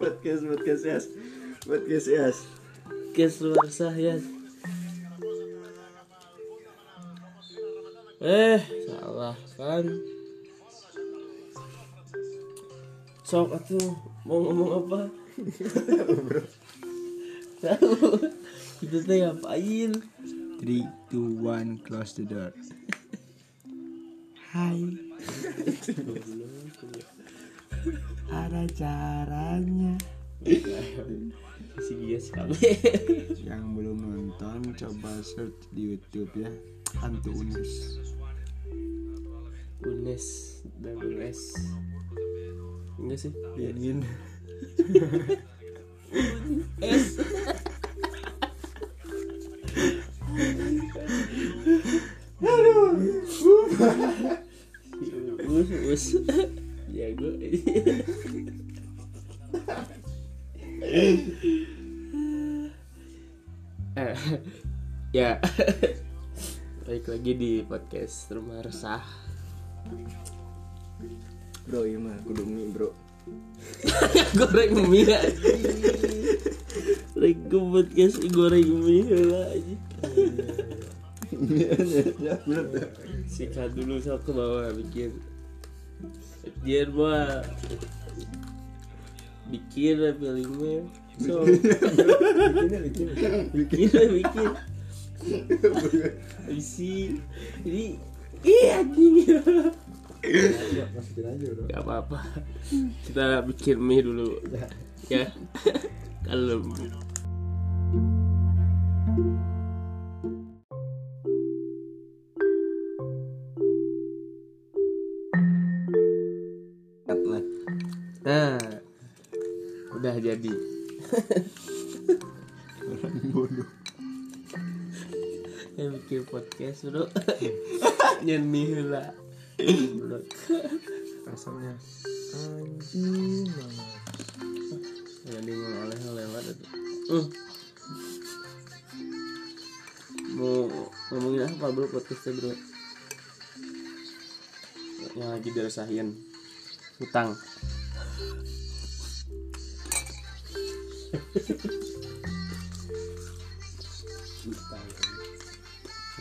podcast podcast yes podcast yes Kes luar sah ya. Eh, salah kan. Sok atuh mau ngomong apa? Tahu. Itu teh ngapain? three two one close the door Hai ada caranya Si bias kali. yang belum nonton coba search di YouTube ya hantu unus Unes double S. Enggak sih? ingin lagi di podcast Rumah Resah. bro iya mah kudu mie bro goreng mie aja. Like gue podcast goreng mie lah aja. ya bener Sikat dulu sok ke bawah bikin Biar mah Bikin lah filmnya So bikin Bikin lah bikin Isi Ini Iya anjing masukin aja bro. Gak apa-apa. Kita bikin mie dulu. Ya. Kalem podcast bro. Heula Bro. rasanya anjing banget yang dia mau oleh lewat itu. Uh. mau ngomongin apa bro podcastnya bro? Yang lagi dirasain. Hutang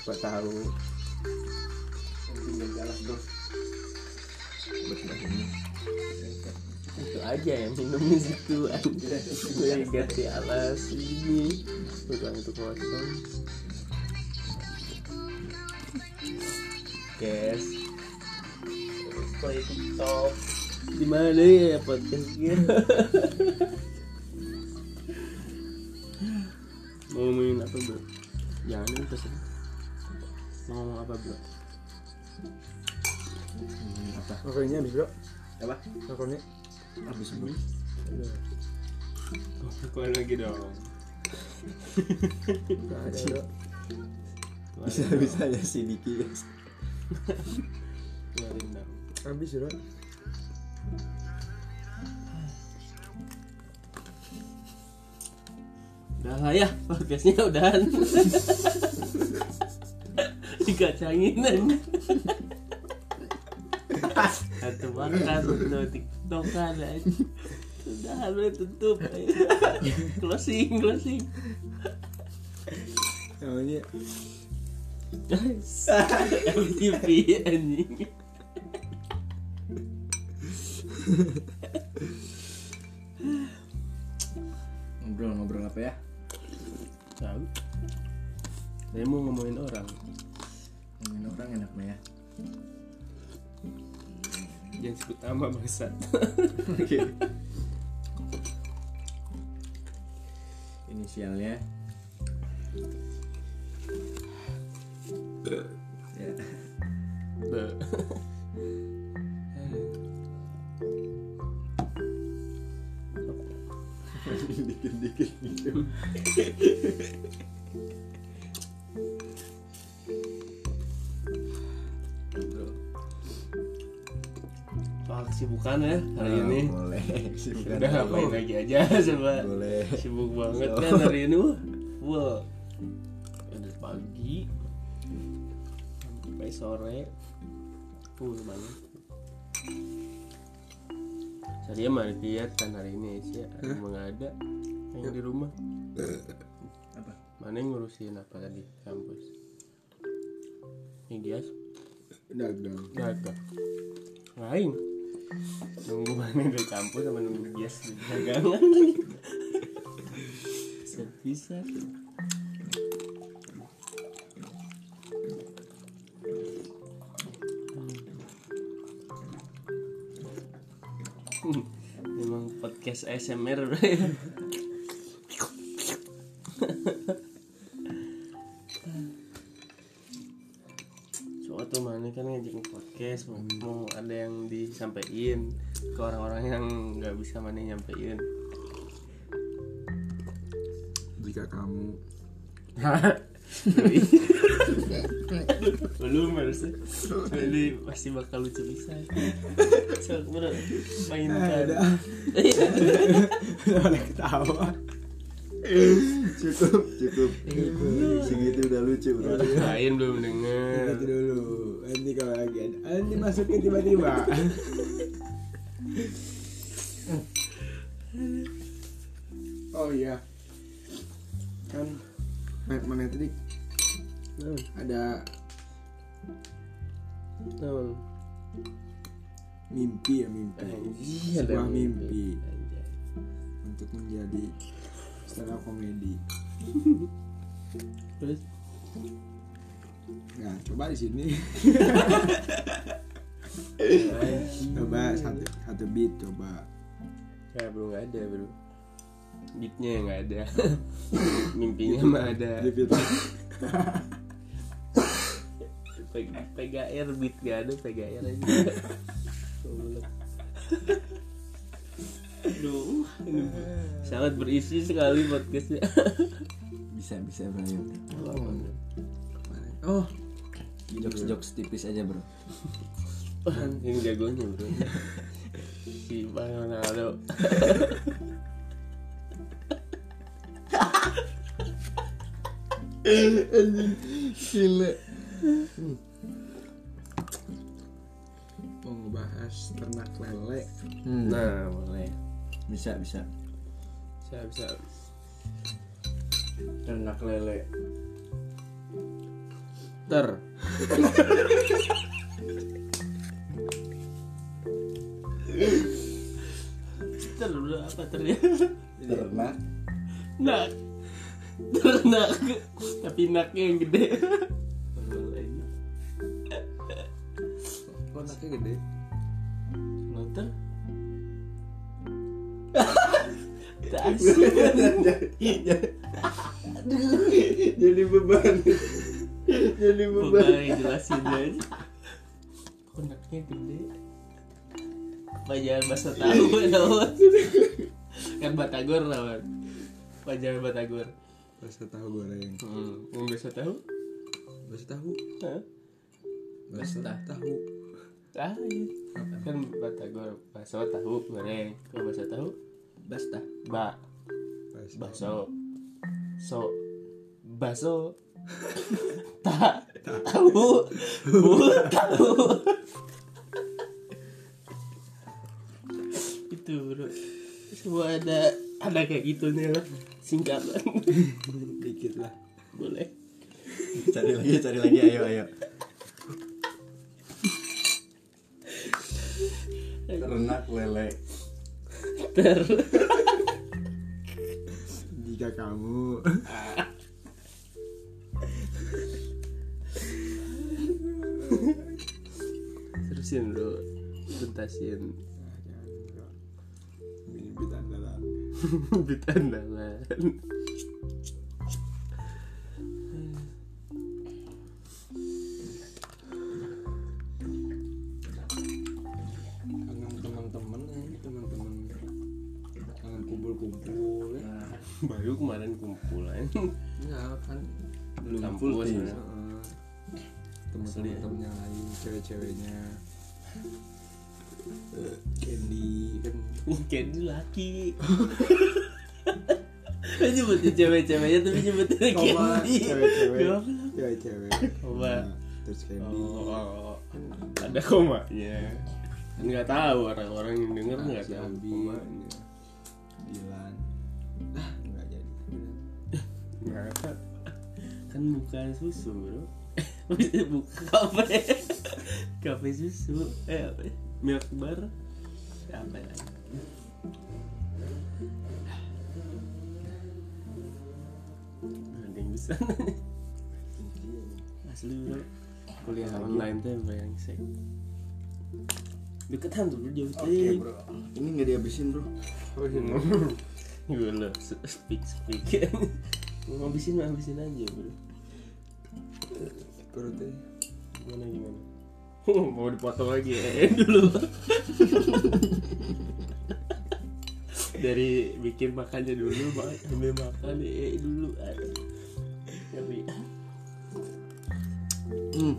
siapa tahu itu aja yang minumnya situ aja ganti alas ini. Bukan itu kosong. Guys. Play tiktok. Di mana ya podcastnya mau ngomongin apa bro? Jangan ini terserah mau ngomong apa bro? Apa? Rokoknya habis bro. Apa? Rokoknya. Habis bro. Kau lagi dong. Ada bro. Bisa bisa ya si Diki guys Keluarin dong. habis bro. Udah lah ya, podcastnya udahan. Dikacangin aja. Satu makan, satu tiktokan aja. Udah lu tutup. closing, closing. namanya MTV anjing. ngobrol ngobrol apa ya Tahu. Saya mau ngomongin orang. Orang enak mah ya? Jangan sebut nama bangsat. oke. Inisialnya? Ya. Dikit dikit gitu kesibukan ya hari ini. boleh Sibukan Udah ngapain lagi aja coba. boleh Sibuk banget So. kan hari ini. wah. Wah. Dari pagi sampai sore. Full banget. saya mah kegiatan hari ini sih emang nggak ada yang di rumah apa mana yang ngurusin apa tadi kampus Migias dagang dagang lain nunggu mana di kampus sama nunggu Migias di dagangan bisa. Memang podcast ASMR bisa mana nyampein. jika kamu belum harusnya jadi pasti bakal lucu bisa. Sok bro. Mainkan ada. oleh ketawa. Cukup cukup. Segitu udah lucu bro. Lain belum denger. Nanti dulu. Nanti kalau lagi ada nanti masukin tiba-tiba oh iya. Kan main mana tadi? Naon? ada Naon? mimpi ya mimpi. Anjing, ada sebuah mimpi. Anjay. untuk menjadi stand up comedy terus? Nah coba di sini. Coba satu satu beat coba. Ya nggak ada bro beatnya yang nggak ada mimpinya mah ada di beat Peg PGR beat gak ada PGR aja. Aduh, sangat berisi sekali podcastnya. bisa bisa bro ayo. oh jokes jokes tipis aja bro yang jagonya bro. Si Bang Ronaldo. Gila mau ngebahas ternak lele hmm. Nah, boleh. bisa bisa Bisa bisa. ternak lele Ter. ter udah apa ter ya? ternak Nak. Ternak. Tapi naknya yang gede. kok anaknya gede Nonton? Tak jadi beban jadi Bukan jelasin aja. Konaknya gede. Pajangan bahasa tahu lawan. Kan Batagor lawan. Pajangan Batagor. Bahasa tahu goreng Hmm, mau bahasa tahu? bahasa tahu Hah? bahasa tahu Ah, iya. Kan Batagor bakso tahu goreng. Kalau bahasa tahu? Basta. Ba. Bahasa bakso so. Bakso tak tahu. Bu tahu. Itu bro. Semua ada ada kayak gitu nih lah singkatan dikit lah. Boleh. Cari lagi cari lagi ayo ayo. Ternak lele. Ter. Jika kamu. Terusin bro. Tuntasin andalan bit andalan kangen teman-teman aja teman-teman. Kangen kumpul-kumpul ya. Baru kemarin kumpulan enggak kan. Belum Kampus, full ya. teman-teman yang lain cewek-ceweknya Candy kan Candy laki. Nyebutin cewek-ceweknya tapi nyebutin Koma, Candy cewek-cewek. Cewek-cewek Koma. Nah, terus Candy Oh, oh, oh. ada komanya nggak tahu orang-orang yang denger nggak si tahu. Abi pemainnya. Dilan. Ah nggak jadi. Nggak, kan bukan susu bro. Buka kafe. Kafe susu. Eh apa ya? milk bar. Apa ya ada yang bisa. Asli bro. Kuliah online tuh brengsek deketan tuh bro jauh. Oke bro. Ini nggak dihabisin bro. Gue lo speak speak. Mau habisin mah habisin aja bro. Perutnya. Gimana gimana? Mau dipotong lagi eh dulu dari bikin makannya dulu ambil makan eh dulu. Aduh. tapi Hmm.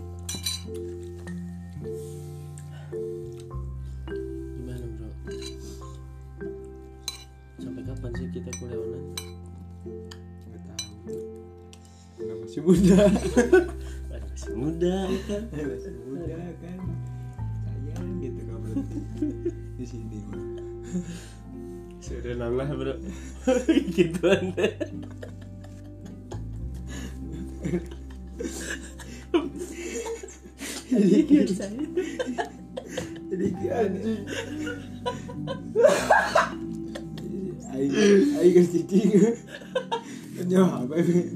Gimana bro? Sampai kapan sih kita kuliah online? Nggak tahu. Karena masih muda? Aduh, masih muda kan? Masih muda kan? Sayang gitu berhenti di sini mah sudah nangah bro. Gituan deh jadi saya jadi gimana Aing aing geus cicing nyawa apa ini?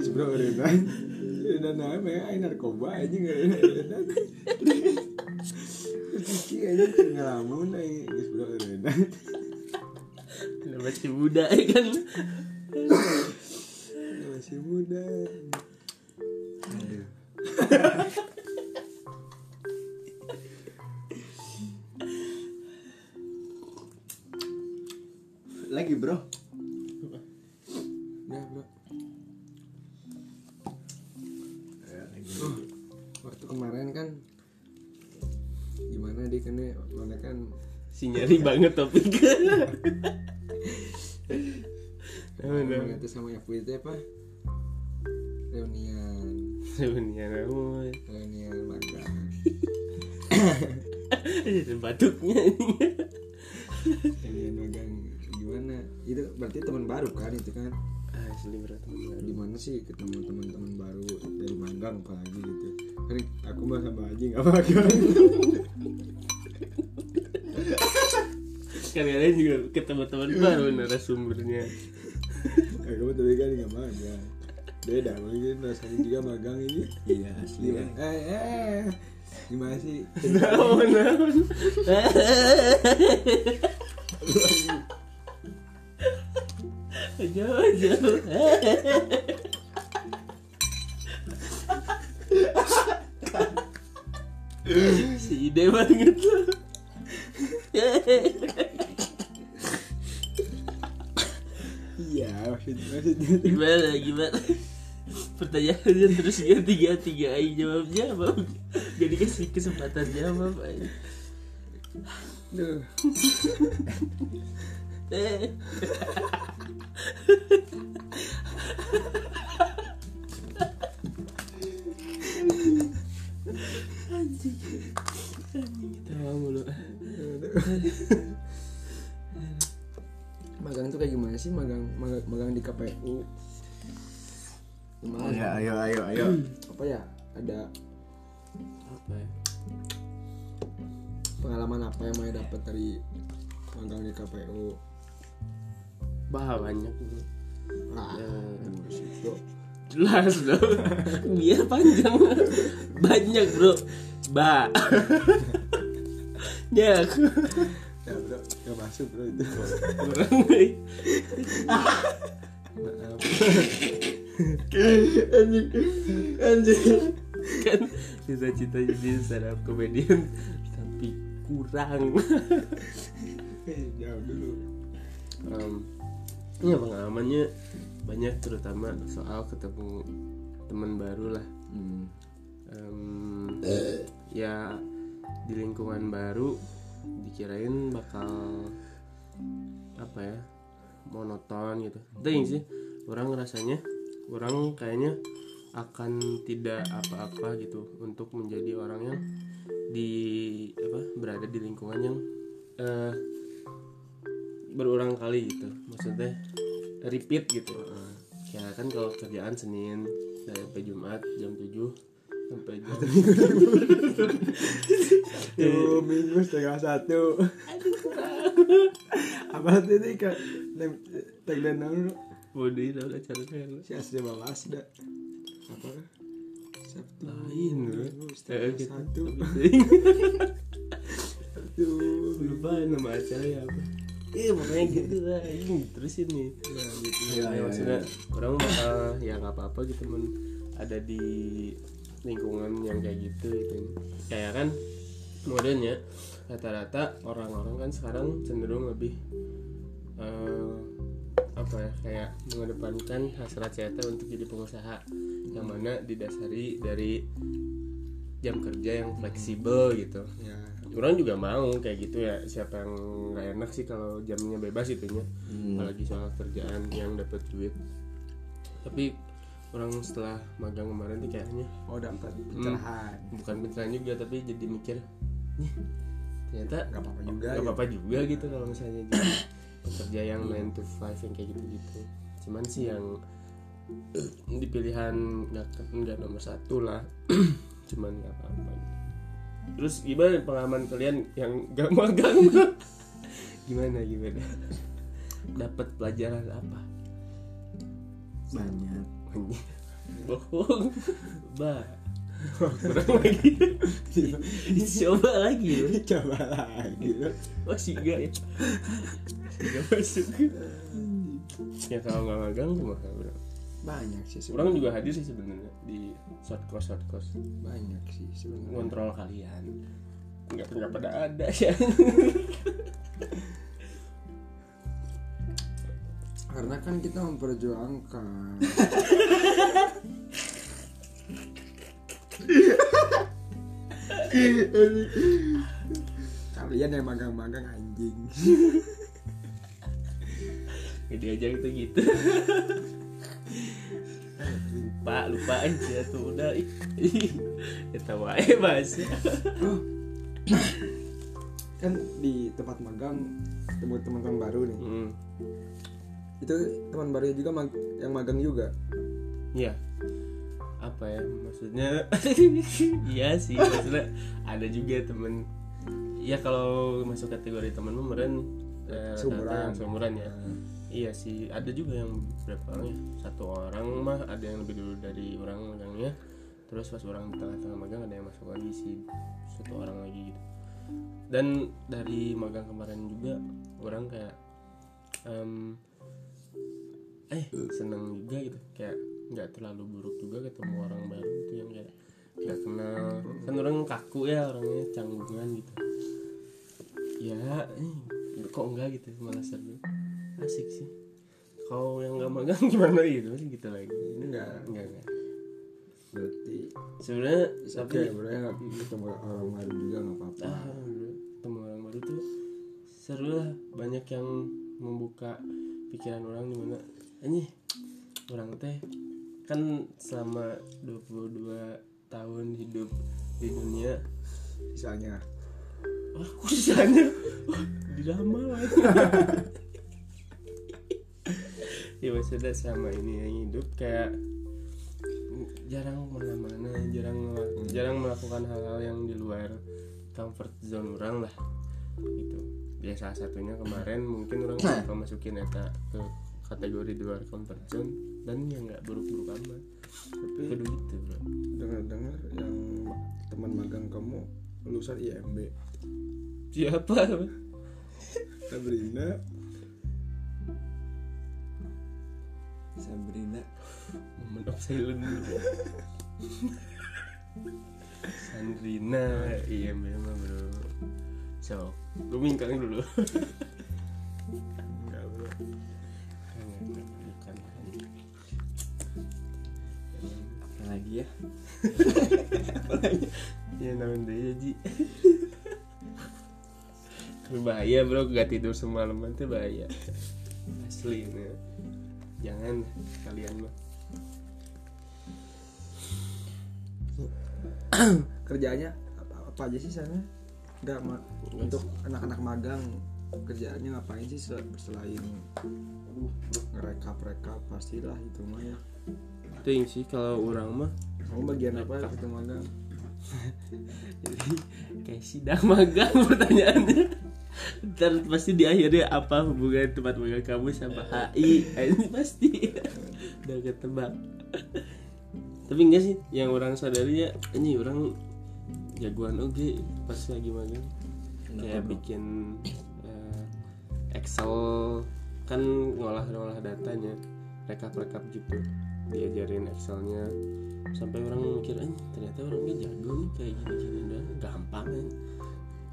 Geus bro renan renan apa ya narkoba aja nggak renan geus cicing aja ngelamun aing. Geus bro renan masih muda ya kan? Masih muda. Aduh Lagi bro? Udah bro. Oh, waktu kemarin kan gimana dia kan mana kan si nyari banget topiknya Itu sama Yapu itu apa? Reunian Sebenarnya namun Reunian magang ada batuknya ini. Reunian magang gimana? Itu berarti teman baru kan itu kan? Asli berat teman Di mana sih ketemu teman-teman baru dari magang apalagi gitu Kan aku mah sama aja nggak magang Kadang-kadang juga ketemu teman baru narasumbernya. Aku mah tapi kan nggak magang Beda, mungkin rasanya juga magang ini Iya asli? Eh, eh, eh. Gimana sih? Naon naon. Jauh jauh. si ide banget loh. Iya, maksudnya, maksudnya gimana gimana pertanyaannya terus ganti ganti gak Aing jawab jawab gak dikasih kesempatan jawab. Duh. Eh. anjing anjing ketawa mulu magang tuh kayak gimana sih? Magang magang, magang di KPU gimana? Ya ayo ayo ayo. Apa ya? Ada apa ya? pengalaman apa yang mau dapat dari magang di KPU bah banyak bro ah Ya. bro. jelas dong biar panjang. Banyak bro. Ba ya ya bro. Gak masuk bro itu. Kurang nih maaf Anjing. Anjing. Kan cita-cita jadi stand up comedian tapi kurang jauh dulu Em, ya pengalamannya banyak terutama soal ketemu teman baru lah. Hmm. Em, ya di lingkungan baru dikirain bakal apa ya monoton gitu. Tapi sih orang rasanya orang kayaknya akan tidak apa-apa gitu untuk menjadi orang yang di apa berada di lingkungan yang eh, berulang kali gitu. Maksudnya repeat gitu. Ya kan kalau kerjaan Senin sampai Jumat jam 7 sampai jam Satu minggu setengah satu. Apa tuh ini kan? Tag dan naon body udah cara si asli balas dah. Apa? Sabtu. lain Minggu Eh, setengah gitu. satu. Satu. lupa nama acara ya apa iya pokoknya gitu lah ini terus ini Ya gitu. ya, maksudnya orang bakal ya nggak apa-apa gitu men ada di lingkungan yang kayak gitu gitu. Kayak kan modernnya rata-rata orang-orang kan sekarang cenderung lebih eh, apa ya kayak mengedepankan hasrat nyata untuk jadi pengusaha yang mana didasari dari jam kerja yang fleksibel gitu. Ya. orang juga mau kayak gitu ya siapa yang nggak enak sih kalau jamnya bebas itunya. Apalagi soal kerjaan yang dapat duit. Tapi orang setelah magang kemarin tuh kayaknya Oh dapat pencerahan. bukan pencerahan juga tapi jadi mikir nih ternyata Gak apa-apa juga. nggak gitu. apa-apa juga gitu kalau misalnya jadi pekerja yang 9 to 5 yang kayak gitu gitu cuman sih yang di pilihan nggak nggak nomor satu lah cuman nggak apa-apa gitu. terus gimana pengalaman kalian yang gak magang gimana gimana dapat pelajaran apa banyak bohong. Bah kurang lagi. Coba lagi ya. Coba lagi. masih enggak ya? Gak masuk. Ya kalau nggak magang kumaha bro. Banyak sih orang sebenarnya. juga hadir sih sebenarnya di short course short course Banyak sih sebenarnya. kontrol kalian. Nggak nggak pada ada ya Karena kan kita memperjuangkan. Kalian yang magang-magang anjing. jadi aja gitu gitu lupa lupa aja tuh udah ih ya tahu aja Kan di tempat magang ketemu teman-teman baru nih. hmm. Itu teman barunya juga mag- yang magang juga. ya apa ya maksudnya? Iya sih maksudnya ada juga temen. Ya kalau masuk kategori temen kemarin eh, Seumuran. seumuran ya. Iya sih ada juga yang berapa orang ya? Satu orang mah ada yang lebih dulu dari orang magangnya. Terus pas orang di tengah-tengah magang ada yang masuk lagi sih satu orang lagi gitu. Dan dari magang kemarin juga orang kayak em, eh seneng juga gitu. Kayak nggak terlalu buruk juga ketemu orang baru gitu yang kayak nggak kenal. Kan orang kaku ya orangnya canggungan gitu. Ya eh, kok enggak gitu malah seru. Asik sih. Kalau yang nggak magang gimana gitu sih gitu lagi. Ini enggak enggak enggak berarti sebenarnya tapi bro ya nggak ketemu orang baru juga nggak apa-apa. ah bro, ketemu orang baru tuh seru lah. Banyak yang membuka pikiran orang di mana ini orang teh kan selama 22 tahun hidup di dunia Misalnya wah kok sisanya? Wah drama ya maksudnya sama ini yang hidup kayak jarang ke mana-mana jarang ngela- jarang melakukan hal-hal yang di luar comfort zone orang lah gitu. Ya salah satunya kemarin mungkin orang bakal masukin eta ke kategori di luar comfort zone dan ya nggak buruk-buruk amat. Tapi kudu gitu bro. dengar-dengar yang teman magang kamu lulusan IMB siapa? Sabrina. Sabrina. Moment of silence Sandrina Iya memang bro. So Gue mingkang dulu. Enggak bro Bukan apa lagi ya? Ya namun deh Ji. Bahaya bro. Gak tidur semalaman tuh bahaya. Asli ini Jangan kalian mah. Kerjaannya apa, apa aja sih sana nggak untuk anak-anak magang kerjaannya ngapain sih sel- selain ngerekap rekap pastilah itu mah ya. Ting sih kalau orang mah. Kamu bagian apa waktu magang? Jadi kayak sidang magang pertanyaannya. Ntar pasti di akhirnya apa hubungan tempat magang kamu sama HI ini pasti. Udah ketebak. Tapi enggak sih yang orang sadari ya ini orang jagoan oke pas lagi magang. Kayak bikin eh, Excel kan ngolah-ngolah datanya rekap-rekap gitu. Diajarin Excelnya. Sampai orang mikir eh ternyata orangnya jago nih kayak gini-gini dan gampang kan?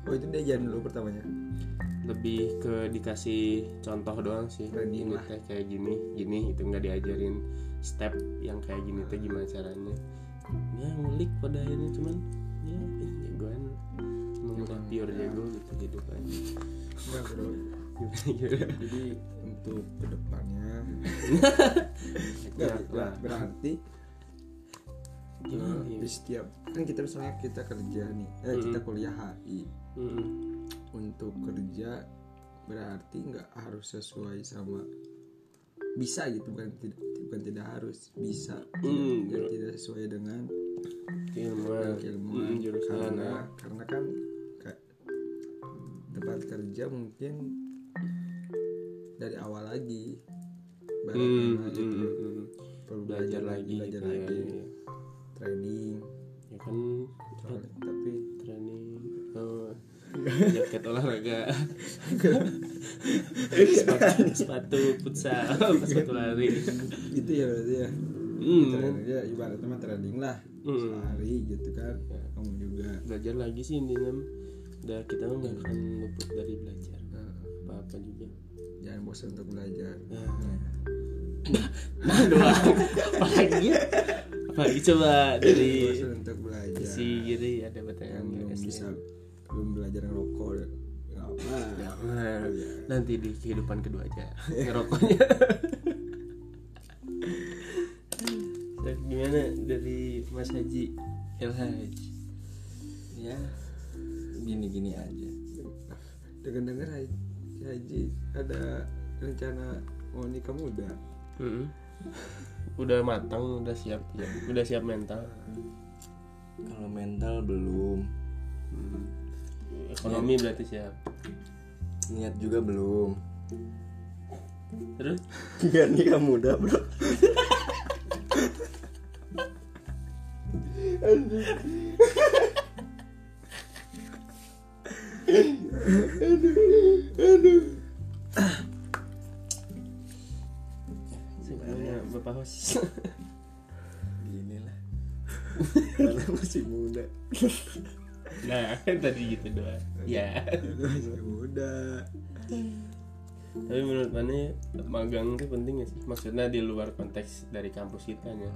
Oh itu dia jalan dulu pertamanya? Lebih ke dikasih contoh doang sih. Training ini teh kayak gini gini itu nggak diajarin. Step yang kayak gini teh gimana caranya? Ya ngulik pada akhirnya cuman ya eh, jagoan. Emang pure jago gitu hidupannya gimana jadi untuk ke depannya Ya, berarti Gimana eh, di setiap kan kita misalnya kita kerja nih eh kita kuliah HI untuk kerja berarti nggak harus sesuai sama bisa gitu bukan tidak bukan tidak harus bisa. Hmm, tidak, tidak sesuai dengan keilmuan. keilmuan. Mm, karena ya. karena kan tempat kerja mungkin dari awal lagi. Baru Hmm, karena mm, itu mm, mm. perlu belajar lagi belajar gitu ya, lagi. ya. training. Ya kan soalnya. tapi training oh, jaket olahraga. Sepatu, sepatu futsal sepatu lari. Gitu ya berarti ya. Hmm, training ya ibaratnya mah training lah. Hmm. sehari gitu kan kamu juga. Belajar lagi sih intinya. Udah kita nggak akan luput dari belajar. Apa apa juga jangan bosan untuk belajar. Ya. nah doang apalagi? Apalagi coba dari bosan untuk belajar. si Giri ada yang pertanyaan belum nggak bisa belum belajar ngerokok apa Jangan. nanti di kehidupan kedua aja ngerokoknya. Gimana dari Mas Haji El Haj ya gini-gini aja. Dengar dengar Haji, ada rencana mau nikah muda? Mm-mm. udah matang udah siap ya. Udah siap mental. Kalau mental belum. Hmm. ekonomi berarti siap. Niat juga belum. Terus? Nggak nikah muda bro sebenarnya bapak host gini lah karena masih muda. Nah kan tadi gitu doang. Ya. Masih muda. Tapi menurut mana magang itu penting gak sih? Maksudnya di luar konteks dari kampus kita ya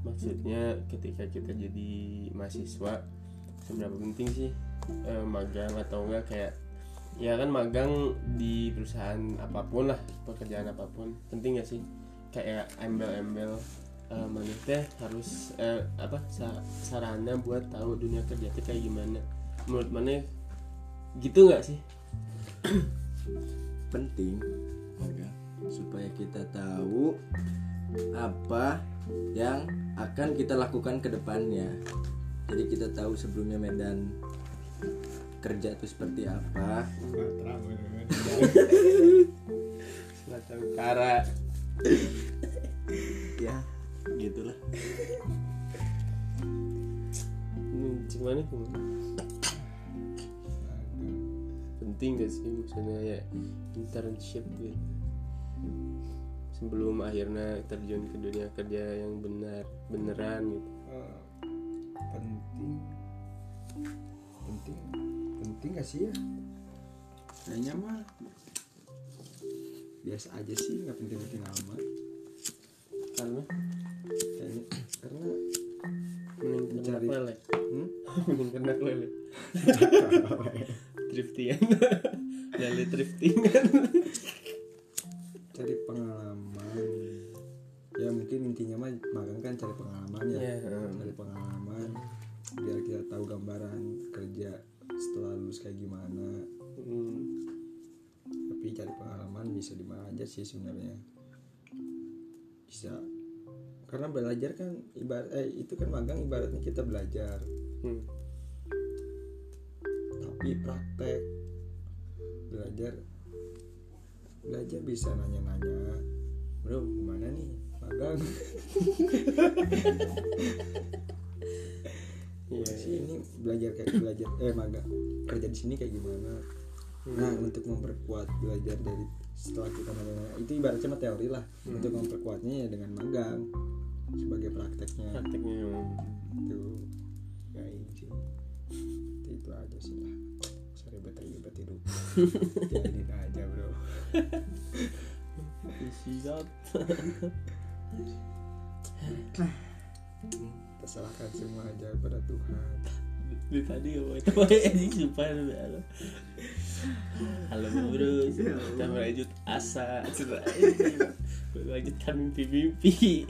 maksudnya ketika kita jadi mahasiswa seberapa penting sih eh, magang atau enggak kayak ya kan magang di perusahaan apa pun lah pekerjaan apa pun. Penting gak sih? Kayak embel-embel eh, mana teh harus eh, apa sa- sarana buat tahu dunia kerja teh kayak gimana. Menurut mana? Gitu nggak sih? Penting magang supaya kita tahu apa yang akan kita lakukan ke depannya. Jadi kita tahu sebelumnya medan kerja itu seperti apa? Selatan Utara. Ya gitulah. Ini gimana tuh penting gak sih maksudnya ya internship gitu? Sebelum akhirnya terjun ke dunia kerja yang benar beneran gitu. Eh, penting. Penting penting gak sih ya? Kayaknya mah biasa aja sih nggak penting-penting amat. Karena? Kayaknya karena mending Mencari- lele. Hmm? mending kena lele. Driftingan lele drifting cari pengalaman. Ya mungkin intinya mah magang kan cari pengalaman ya. Ya cari pengalaman tahu gambaran kerja setelah lulus kayak gimana. Hmm. tapi cari pengalaman bisa di mana aja sih sebenarnya. Bisa. Karena belajar kan ibarat eh itu kan magang ibaratnya kita belajar. Hmm. tapi praktek. Belajar belajar bisa nanya-nanya bro gimana nih magang Iya. sih ini belajar kayak belajar eh magang kerja di sini kayak gimana? Nah untuk memperkuat belajar dari setelah kita magang itu ibaratnya mah teori lah. Untuk memperkuatnya ya dengan magang sebagai prakteknya. Prakteknya itu ya ini sih. Itu, itu aja sih lah. Sorry ribet ribet hidup. Jadi aja bro. Siap. terserahkan semua aja pada Tuhan Di tadi ya, itu anjing sumpah halo. Halo bro, kita melanjut asa, melanjutkan mimpi-mimpi.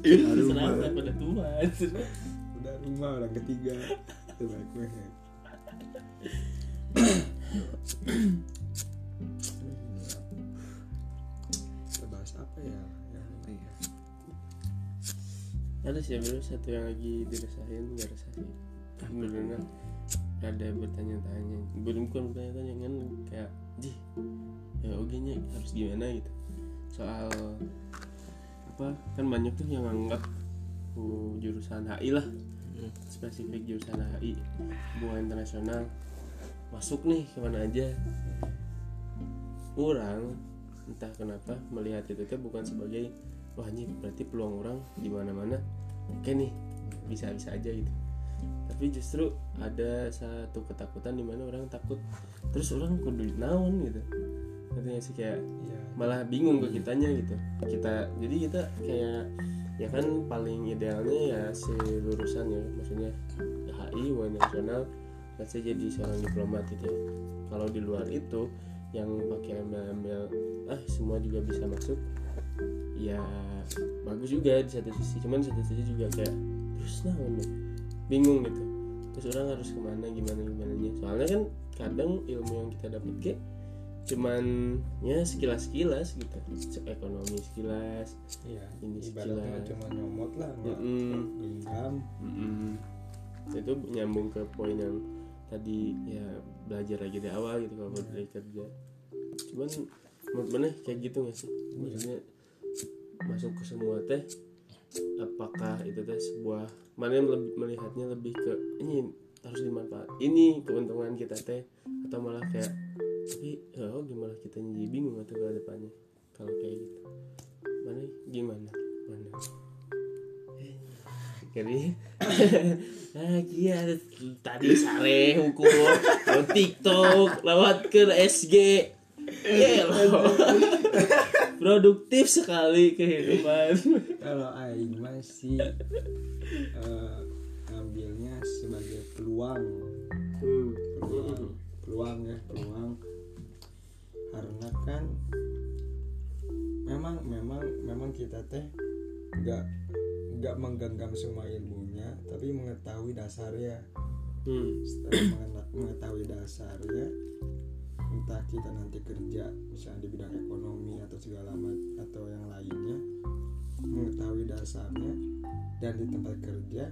Serahkan pada Tuhan. udah rumah orang ketiga coba gue kita bahas apa ya Iya. Ada sih bro satu yang lagi dirasain nggak rasa sih. Beneran. Ada bertanya-tanya, belum bukan bertanya-tanya kan? Kayak, ji, ya oke nya harus gimana? gitu. Soal apa kan banyak tuh yang anggap uh, jurusan HI lah. Hmm. spesifik jurusan HI hubungan internasional. Masuk nih ke mana aja. Orang entah kenapa melihat itu teh bukan sebagai wah ini berarti peluang orang di mana mana oke nih bisa bisa aja gitu. Tapi justru ada satu ketakutan di mana orang takut terus orang kudu naon gitu. Ngerti nggak sih? Kayak ya malah bingung ke kitanya gitu. Kita jadi kita kayak ya kan paling idealnya ya si lulusan ya maksudnya HI UN nasional say jadi seorang diplomat gitu. Ya kalau di luar itu yang pakai ambil-ambil ah semua juga bisa masuk ya bagus juga di satu sisi. Cuman di satu sisi juga kayak terus nah bingung gitu. Terus orang harus ke mana gimana gimana soalnya kan kadang ilmu yang kita dapat ke cuman ya sekilas sekilas gitu ekonomi sekilas iya Ini sekilas. cuma nyomot lah nggak genggam. Mm-mm. itu nyambung ke poin yang tadi ya belajar lagi dari awal gitu kalau buat dari kerja. Cuman menurut mana kayak gitu gak sih? Maksudnya masuk ke semua teh apakah itu teh sebuah mana yang lebih, melihatnya lebih ke ini harus dimanfaat ini keuntungan kita teh atau malah kayak tapi ya oh gimana kita jadi bingung atau ke depannya kalau kayak gitu. Mana gimana? Mana? Jadi ah iya tadi sare hukum TikTok lewat ke SG ya produktif sekali kehidupan. Kalau aing masih eh, ngambilnya sebagai peluang. Peluang peluang ya peluang. Karena kan memang memang memang kita teh nggak nggak menggenggam semua ilmunya tapi mengetahui dasarnya. Hmm. setelah mengetahui dasarnya entah kita nanti kerja misalnya di bidang ekonomi atau segala macam atau yang lainnya mengetahui dasarnya dan di tempat kerja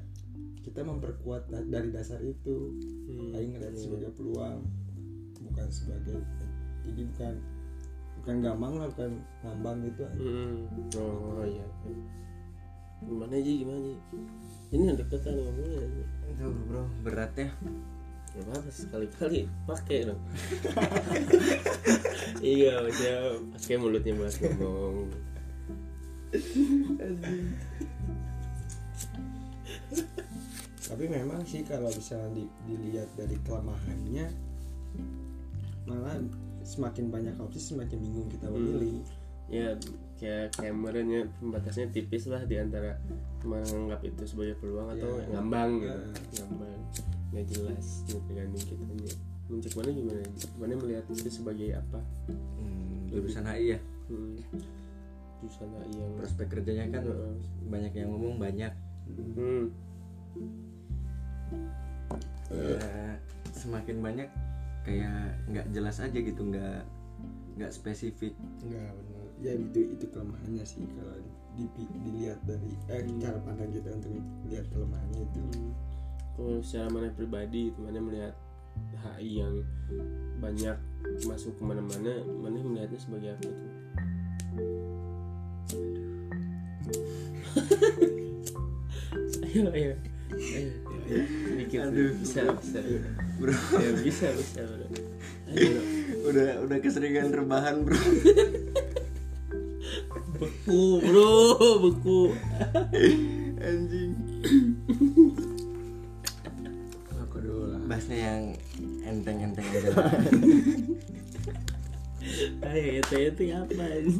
kita memperkuat da- dari dasar itu. Hmm. Aing ngeliat sebagai peluang bukan sebagai jadi bukan bukan gampang lah bukan ngambang gitu. Hmm. oh iya gimana aja gimana aja ini yang deketan ngomongnya Aduh bro berat ya Gak apa-apa sekali-kali pakai dong. Iya maksudnya pakai mulutnya buat ngomong. Tapi memang sih kalau misalnya di- dilihat dari kelemahannya malah semakin banyak opsi semakin bingung kita memilih. Ya kayak kameranya pembatasnya tipis lah di antara menganggap itu sebagai peluang atau Ya. ngambang gitu. Ya. ngambang nggak jelas nggak tergantung kitanya muncul mana gimana mana melihat itu sebagai apa hmm, jurusan HI ya hmm. jurusan yang prospek kerjanya kan Heeh. banyak yang ngomong banyak hmm. semakin banyak kayak nggak jelas aja gitu nggak nggak spesifik Enggak benar. Ya itu itu kelemahannya sih kalau di- dilihat dari eh, cara pandang kita untuk lihat kelemahannya itu. Kalau secara mana pribadi itu mana melihat HI yang banyak masuk ke mana-mana mana melihatnya sebagai apa tuh? Ayo ayo. Ayo sedikit Aduh. bisa bisa. Bro. Ya bisa bisa bro. Ayo bro. udah udah keseringan rebahan bro. Beku bro. Beku. Anjing. Bahasnya yang enteng-enteng aja ayo itu itu apa ini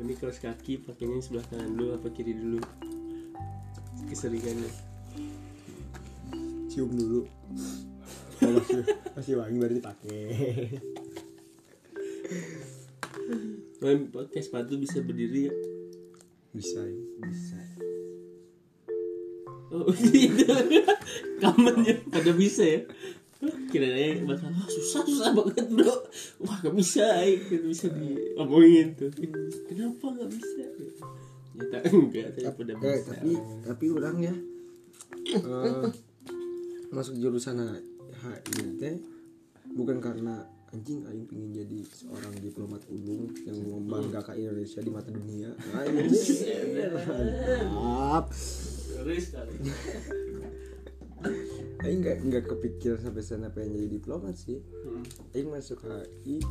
ini kaos kaki pakainya sebelah kanan dulu apa kiri dulu keseringannya Cium dulu. Oh, masih, masih wangi baru dipakai. Main pakai sepatu bisa berdiri ya? Bisa ya. bisa Oh gitu Kamennya pada bisa ya. Kiranya bakal "Wah, susah susah banget bro. Wah gak bisa ya Gak bisa diomongin tuh. Kenapa gak bisa? Nyata enggak tapi pada Eh, bisa. tapi tapi orang ya eh, masuk jurusan HI teh bukan karena anjing aing pengen jadi seorang diplomat ulung yang membanggakan Indonesia di mata dunia. Anjing. Mantap. Ngeri sekali Aing nggak nggak kepikiran sampai sana pengen jadi diplomat sih. Hmm. Aing masuk HI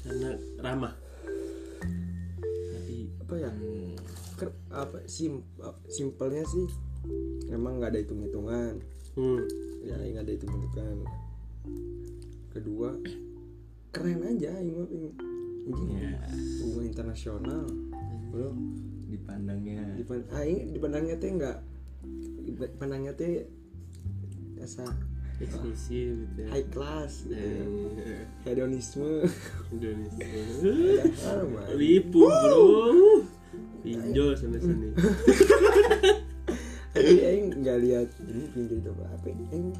Karena ramah Tapi apa ya? Ker- apa sim simpelnya sih emang nggak ada hitung hitungan hmm. ya aing ada hitung hitungan kedua keren aja aing mah ya hubungan internasional bro dipandangnya Dipan aing dipandangnya teh enggak dipandangnya teh asa Eksklusif gitu ya. high class gitu ya. Eh, hedonisme. Mah. Lipu bro. Pinjol sana sini. Tapi aing nggak lihat ini pinggir itu apa aing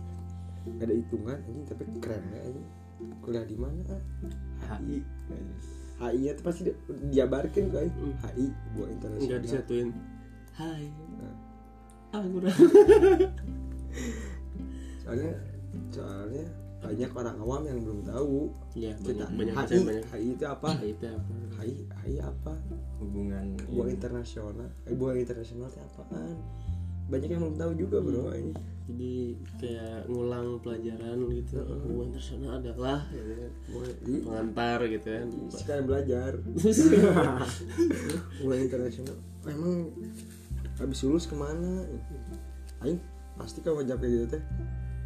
nggak ada hitungan anjing tapi keren ya anjing kuliah di mana? HI HI itu pasti di- diabarkan kok aing. Hmm. HI buat internasional. Enggak disatuin. Hai. Nah. Soalnya soalnya banyak orang awam yang belum tahu Iya kita banyak HI banyak. HI itu apa? Hai itu apa? HI HI apa? Hubungan buah ini. internasional. Eh buah internasional itu apaan? Banyak yang belum tahu juga bro ini. Jadi kayak ngulang pelajaran gitu. Hubungan internasional adalah gitu kan. buah ini Pengantar gitu kan. sekalian belajar. Buah internasional. Emang habis lulus ke mana? Aing pasti kalau jawab kayak gitu teh.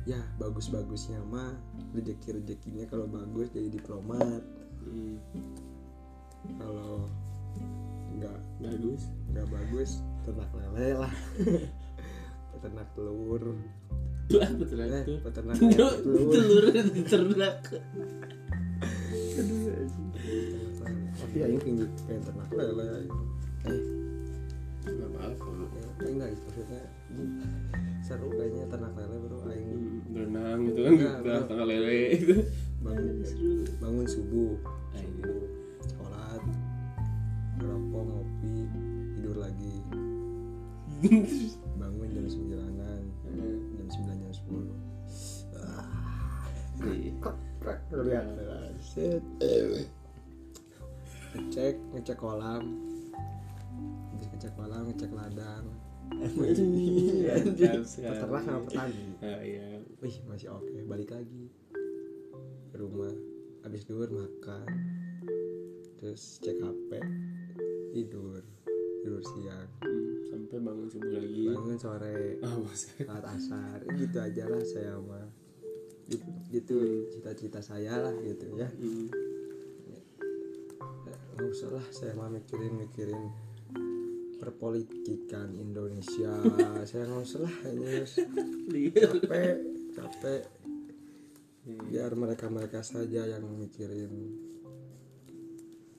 Ya bagus-bagusnya mah rezeki rezekinya kalau bagus jadi diplomat. Hmm, kalau nggak Bagus nggak bagus ternak lele lah. Peternak telur. Tuh eh itu? peternak telur. Telur diternak tapi aing pengen ternak lele. Eh Gak apa-apa. Eh, enggak itu maksudnya seru kayaknya ternak lele bro aing. Hmm, Berenang gitu kan bro. tengah lele gitu. Bangun bangun subuh. Ayo. sholat ngerokok ngopi tidur lagi. Bangun jam sembilanan jam sembilan jam sepuluh. Iya. set. Ngecek ngecek kolam ngecek kolam ngecek ladang. Sekali. peternak sama petani. Ah, iya. wih masih oke. Balik lagi ke rumah. Habis duhur makan. Terus cek hp tidur. Tidur siang. Hmm, sampai bangun subuh lagi. Bangun sore. Ah saat asar. Gitu aja lah saya mah gitu, gitu cita-cita saya lah gitu ya. Hmm. nggak usah lah saya mah mikirin mikirin perpolitikan Indonesia. Saya nggak usah lah ini capek capek. Biar mereka mereka saja yang mikirin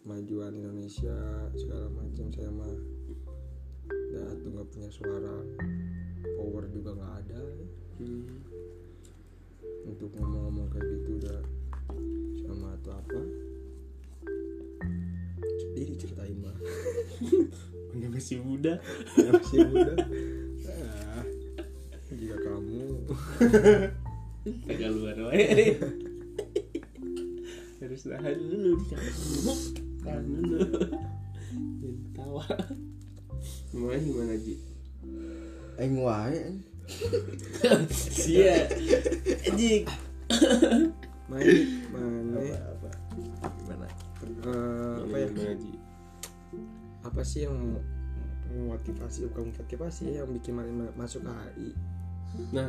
majuan Indonesia segala macam. Saya mah dah tuh nggak punya suara. Power juga nggak ada. Hmm. untuk ngomong-ngomong kayak gitu udah sama atau apa jadi diceritain mah Udah masih muda. ya masih muda ah, jika kamu Agak luar wae. Harus tahan dulu Tahan dulu. Jangan tawa. Gimana gimana Ji? Aing wae. Sia. Ji. main mana Apa? Gimana? eh, apa ya Gimana Ji? Apa sih yang memotivasi bukan motivasi yang bikin masuk ke HI Nah,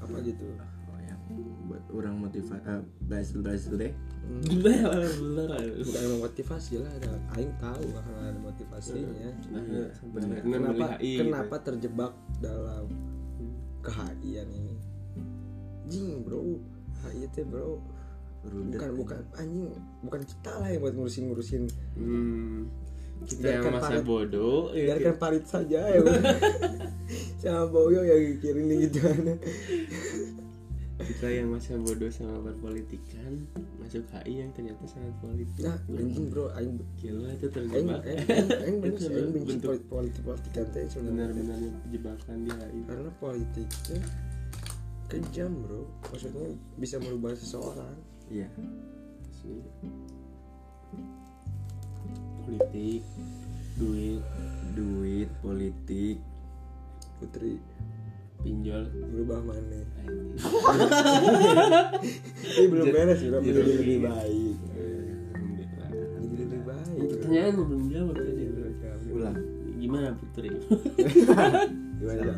apa gitu Oh, yang buat orang motivasi uh, bahas bahas dulu deh. Hmm, bener bener. bukan memotivasi lah ada Aing tahu ada motivasinya Nah, benar. kenapa HI. kenapa terjebak dalam kehakian ini jing bro HI itu bro Rudet. bukan bukan anjing bukan kita lah yang buat ngurusin ngurusin Hmm. Kita yang masa parit- bodoh ya. biarkan parit saja ya sama Boyo yang kirim gitu kita yang masa bodoh sama berpolitikan masuk HI yang ternyata sangat politik. nah anjing bro Aing Gila itu terjebak. Aing bener sih Aing benci politik politikan teh sebenarnya Benar-benar jebakan di HI. karena politiknya kejam bro maksudnya bisa merubah seseorang Iya. Asli. Politik, duit, Duit, politik. putri. Pinjol. berubah mana? Ini belum beres bro. Jadi- lebih baik. menjadi lebih baik. Pertanyaan lu belum jawab tadi. Ulang. Gimana Putri? gimana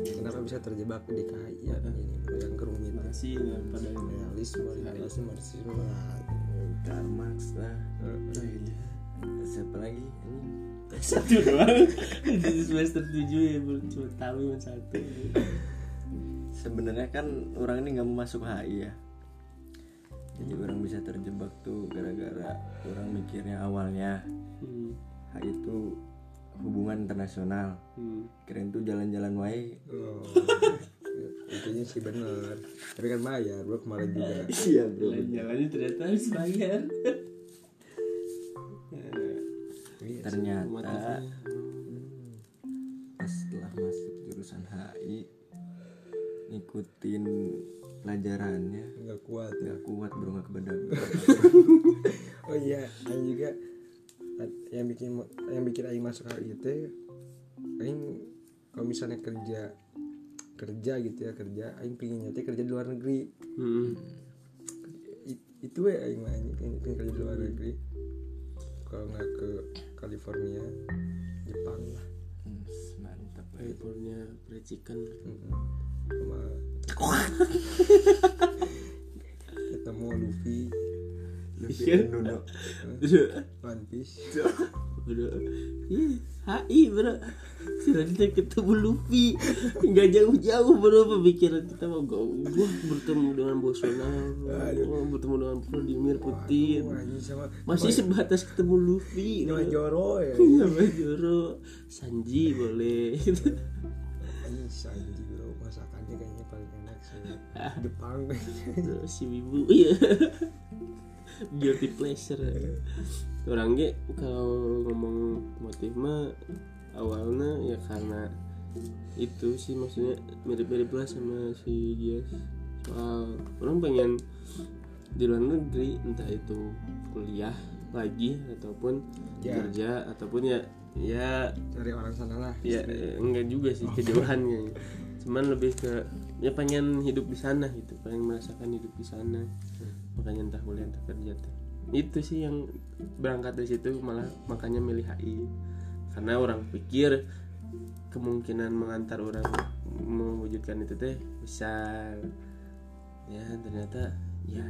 kenapa bisa terjebak di kajian ini? Yang kerumit. Masih pada ini. realisme realisme marxisme Karl Marx lah. Oh, iya. Siapa lagi? Ini Satu doang. Di semester tujuh ya baru cuma tahu cuma satu. sebenarnya kan orang ini nggak mau masuk HI ya jadi orang bisa terjebak tuh gara-gara orang mikirnya awalnya Hmm. HI itu hubungan internasional Hmm. keren tuh jalan-jalan wae oh, intinya sih bener. Tapi kan bayar bro kemarin juga? Iya Jalan-jalannya ternyata harus bayar. Iya, ternyata pas setelah masuk jurusan HI ngikutin pelajarannya. Nggak kuat ya? Nggak kuat bro nggak kebedak. Oh iya Aing juga yang bikin yang bikin Aing masuk hal itu Aing kalau misalnya kerja kerja gitu ya kerja Aing pingin nyata kerja di luar negeri. Hmm. I- itu ya Aing mah pengen kerja di luar negeri. Kalau nggak ke California Jepang lah. Hmm, mantap California fried chicken. Mm-mm. sama ketemu Luffy. Iya. Nuno One Piece HI bro. Ternyata ketemu Luffy. Nggak jauh-jauh bro pemikiran kita mau gua gua bertemu dengan Bolsonaro, gua bertemu dengan Vladimir Putin. Masih sebatas ketemu Luffy. sama Joro ya Sama Joro, Sanji boleh. Sanji bro masakannya kayaknya paling enak sih Jepang Terus si Wibu, iya. Guilty pleasure. Orangnya kalau ngomong motif mah awalnya ya karena itu sih maksudnya mirip-mirip lah sama si dia soal orang pengen di luar negeri entah itu kuliah lagi ataupun Ya. kerja ataupun ya ya cari orang sana lah ya eh, enggak juga sih kejauhannya cuman lebih ke ya pengen hidup di sana gitu pengen merasakan hidup di sana makanya entah kuliah entah kerja teh. itu sih yang berangkat dari situ malah makanya milih HI karena orang pikir kemungkinan mengantar orang mewujudkan itu teh besar ya ternyata ya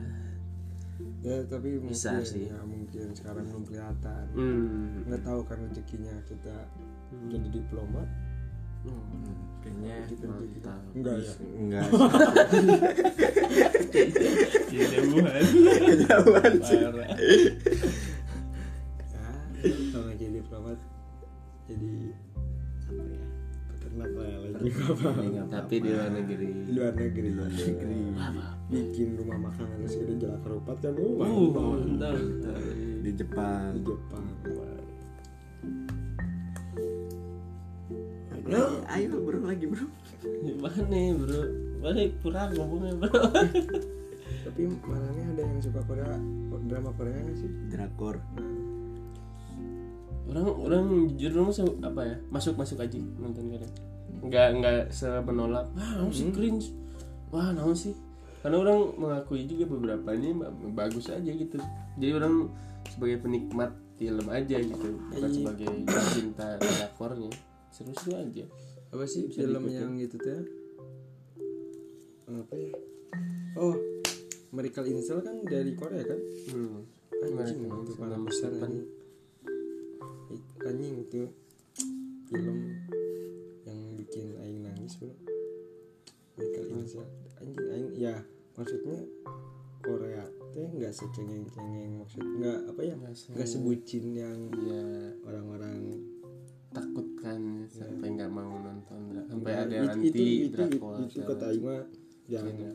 ya tapi Bisa mungkin sih. ya mungkin sekarang belum kelihatan hmm, nggak tahu kan rezekinya kita Hmm. jadi diplomat hmm, kayaknya gitu kita mantap. enggak ya. Enggak. Kejauhan. Kejauhan sih. Ya nggak jadi diplomat jadi apa ternak lele juga pak Ini nggak tapi di luar negeri. Di luar negeri ya negeri. Bikin rumah makan segede jalan kerupat kan? Uh, uh di Jepang. Di Jepang bro ayo bro lagi bro. Gimana nih bro? Balik kurang ngomongnya bro. Tapi malahnya ada yang suka Korea drama Korea nggak sih? Drakor. Orang orang jujur orang apa ya? Masuk masuk aja nonton kadang nggak nggak semenolak wah naon sih cringe. Wah naon sih? Karena orang mengakui juga beberapa ini ba- bagus aja gitu. Jadi orang sebagai penikmat film aja gitu bukan Iya. sebagai pecinta drakornya seru-seru aja. Apa sih Bisa film diikutin. yang gitu tuh apa ya? Oh Miracle in Cell kan dari Korea kan? Hmm. anjing in itu para besar anjing. It- anjing itu film yang bikin aing nangis bro. Miracle in Cell. Anjing aing ya maksudnya Korea teh nggak secengeng-cengeng maksud nggak apa ya Nggak se- nggak sebucin yang ya orang-orang takut kan sampai nggak mau nonton sampai Ya, ada yang anti itu itu, drakor itu, itu kata mah yang Iya,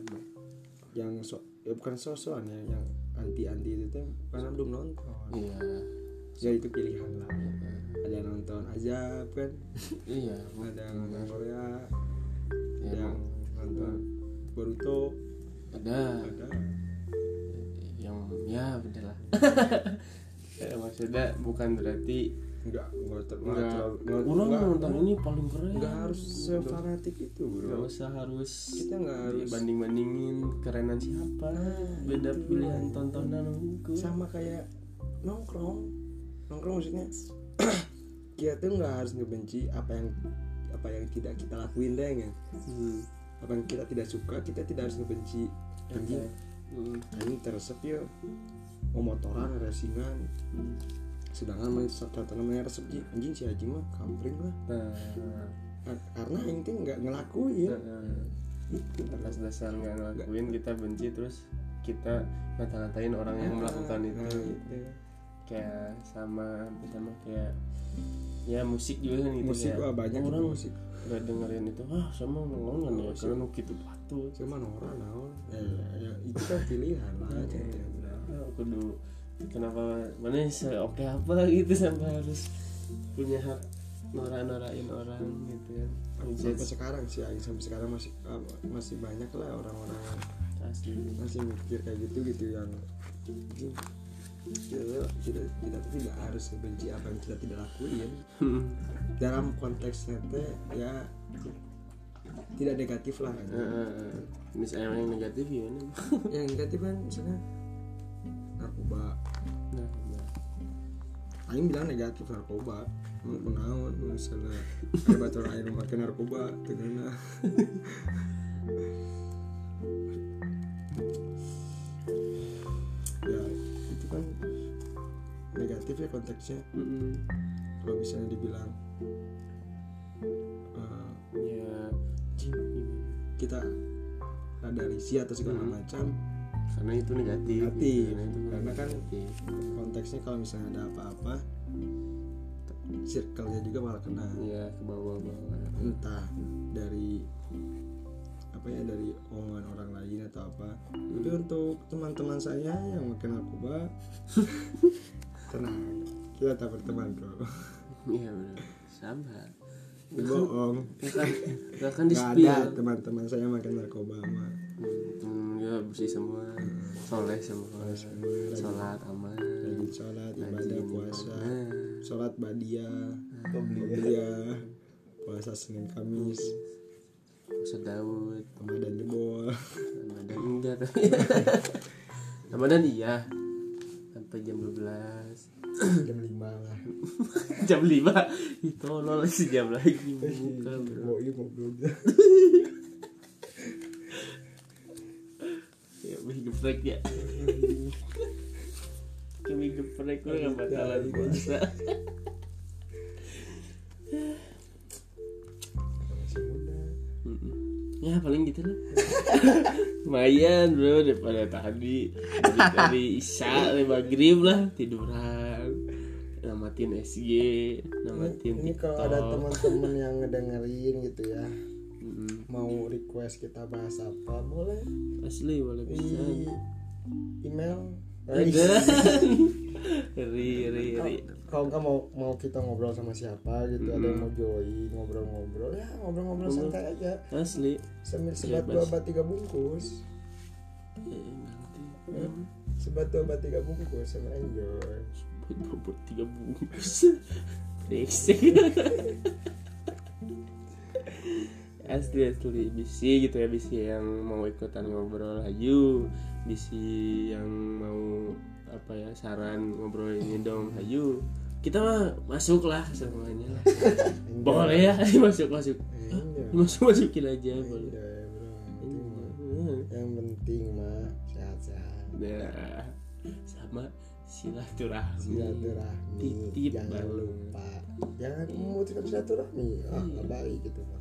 yang so, ya bukan sosokan ya yang anti anti itu teh karena belum nonton? Iya. Ya itu pilihan lah. Ada yang nonton aja kan? Iya. Ada yang nonton Korea. Ya, ada yang nonton Boruto. Ada. Ada. Yang ya udah lah. Ya, maksudnya bukan berarti enggak enggak ter- enggak nggak. terlalu enggak, orang enggak, nonton ini paling keren. enggak harus sefanatik itu bro. Usah harus kita enggak harus banding bandingin kerenan siapa. Beda pilihan tontonan itu sama kayak nongkrong. Nongkrong maksudnya kita tuh nggak harus ngebenci apa yang apa yang tidak kita lakuin deh kan hmm. apa yang kita tidak suka kita tidak harus ngebenci. Anjing. Hmm. anjing teresep ya mau motoran racingan sedangkan main contohnya main resep Ji. anjing si Haji mah kampring lah. Nah, Ka- karena aing teh nggak ngelakuin. Nah, itu atas dasar nggak ngelakuin kita benci terus kita ngata-ngatain orang yang melakukan itu Nah, itu. kayak sama sama kayak ya musik juga kan gitu musik wah banyak orang itu musik. nggak dengerin itu ah sama ngelongan ya karena gitu patut cuma orang naon? Ya, ya, ya, itu kan pilihan lah gitu. Ah, kudu kenapa mana se oke apa gitu sampai harus punya hak nora-norain orang gitu ya sampai sekarang sih Aing sampai sekarang masih ah, masih banyak lah orang-orang yang asli. masih mikir kayak gitu gitu yang kita tidak kita tuh tidak harus benci apa yang kita tidak lakuin. Dalam konteksnya teh ya tidak negatif lah kan misalnya yang negatif gimana yang negatif kan misalnya narkoba. Aing bilang negatif narkoba mau kenaon misalnya kayak batur aing makan narkoba tegana ya itu kan negatif ya konteksnya Mm-mm. kalau misalnya dibilang eh, ya kita ada risih atau segala Hmm. macam karena itu negatif Negatif. Karena itu Karena kan- negatif. konteksnya kalau misalnya ada apa-apa circle-nya juga malah kena. Ya ke bawah-bawah. Entah dari apa ya dari omongan orang lain atau apa. Tapi untuk teman-teman saya yang makin narkoba tenang. Kita tak berteman bro. Iya benar. Sabar bohong. Kan gak kan di ada teman-teman saya makin narkoba mah dia bersih semua. Soleh semua. Sholat aman. Rajin sholat ibadah puasa. Ibadah. sholat badia. Badia puasa senin kamis. Puasa Daud. Ramadan jebol Ramadan enggak tapi Ramadan iya. Sampai jam 12 jam lima lah. Jam 5 itu tolol sejam lagi buka bro. mau ini ngobrol geprek ya. Mie geprek gue gak bakalan puasa ya paling gitu lah. Lumayan bro daripada tadi. Dari, dari isya dari maghrib lah tiduran. Namatin SG namatin ini kalau ada teman-teman yang ngedengerin gitu ya Mm-mm. mau request kita bahas apa boleh? Asli boleh bisa. di email? Ada. ri ri ri. kalau nggak mau mau kita ngobrol sama siapa gitu? Ada yang mau join ngobrol-ngobrol. Ya ngobrol-ngobrol santai aja. Asli. Sambil sebat Bebas. dua obat tiga bungkus. Nanti. Hmm. sebat dua obat tiga bungkus sama enjoy buat bobot tiga bungkus. Brengsek asli asli bisi gitu ya bisi yang mau ikutan ngobrol hayu bisi yang mau apa ya saran ngobrol ini dong hayu kita mah masuk lah semuanya lah. Boleh ya masuk masuk. Enjoy masuk masukin aja boleh. bro. Penting mah. yang penting mah sehat-sehat. Nah, sama silaturahmi. Silaturahmi. Titip jangan lupa. Jangan memutuskan silaturahmi. Ah Iya. nggak baik gitu mah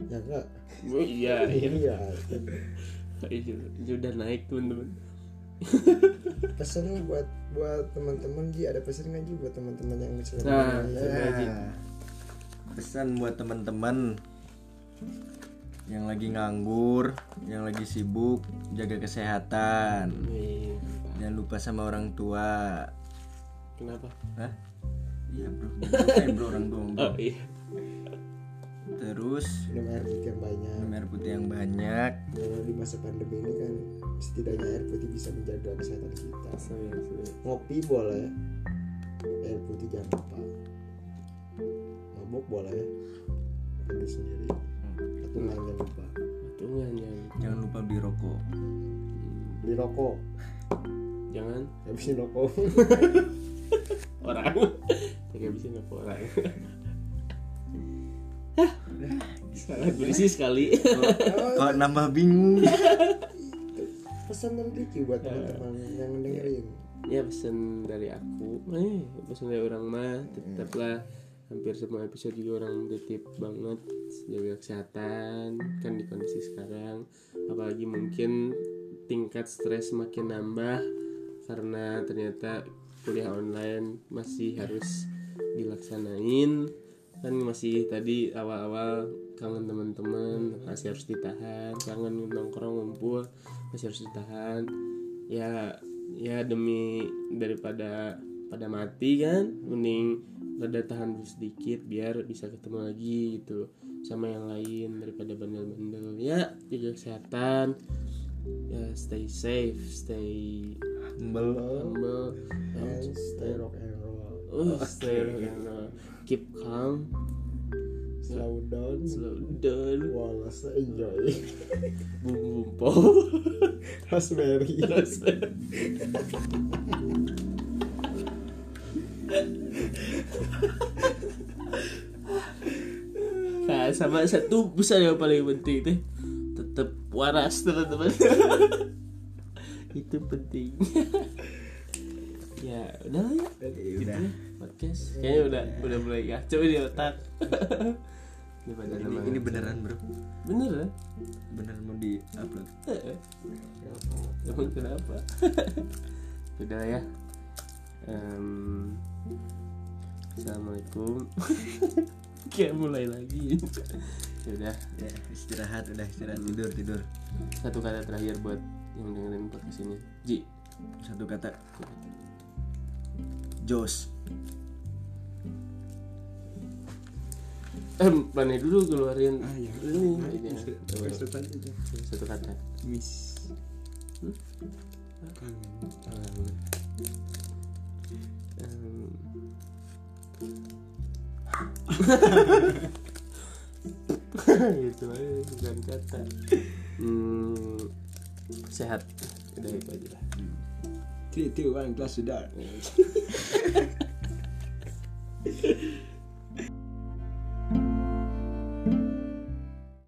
ya enggak. Oh, iya. Iya. Iya udah naik teman-teman. Pesan lah buat buat teman-teman Ji. Ada pesan nggak Ji buat teman-teman yang misalnya Nah, ya, pesan buat teman-teman yang lagi nganggur, yang lagi sibuk, jaga kesehatan. Nih, Jangan lupa sama orang tua. kenapa? Hah? Iya bro, Eh, bro orang tua. bro. oh iya Terus minum air putih yang banyak. Minum air putih yang banyak. karena di masa pandemi ini kan setidaknya air putih bisa menjaga kesehatan kita. Asli. ngopi boleh. Air putih jangan lupa. Mabuk boleh. Tapi sendiri. Patungan jangan lupa. Patungan yang Jangan lupa beli rokok. beli rokok. Jangan. Habisin rokok. Orang. Bisa apa orang berisi sekali. Kalau nambah bingung. pesan dari Diki buat teman-teman yang dengerin. Ya pesan dari aku. Eh pesan dari orang mah tetaplah hampir semua episode juga orang titip banget jaga kesehatan kan di kondisi sekarang. Apalagi mungkin tingkat stres makin nambah karena ternyata kuliah online masih harus dilaksanain kan masih tadi awal-awal kangen teman-teman masih harus ditahan kangen nongkrong ngumpul masih harus ditahan. Ya ya demi daripada pada mati kan mending rada tahan sedikit biar bisa ketemu lagi gitu sama yang lain daripada bandel-bandel. Ya jaga kesehatan. Ya stay safe stay Humble. humble. And stay rock and roll oh, roll. keep calm. Slow down. Slow down. Wallace enjoy. Bum bum po raspberry. Terus nah sama satu besar yang paling penting teh tetap waras teman-teman. Itu penting ya udah lah ya Ya gitu udah. ya, podcast kayaknya udah udah mulai kacau di otak Ini, nama ini beneran bro. bener kan Beneran mau di upload. Emang kenapa? Udah lah ya. Em, Assalamualaikum. Kayak mulai lagi. Udah Ya istirahat udah istirahat tidur tidur. satu kata terakhir buat yang dengerin podcast ini. Ji. Satu kata. Jos. Eh, mana dulu keluarin ah ya ini. Nah, ini. tadi aja. Satu kata. miss Hmm? kangen Em, gitu aja bukan kata hmm, sehat udah itu aja lah Three, two, one, kelas sudah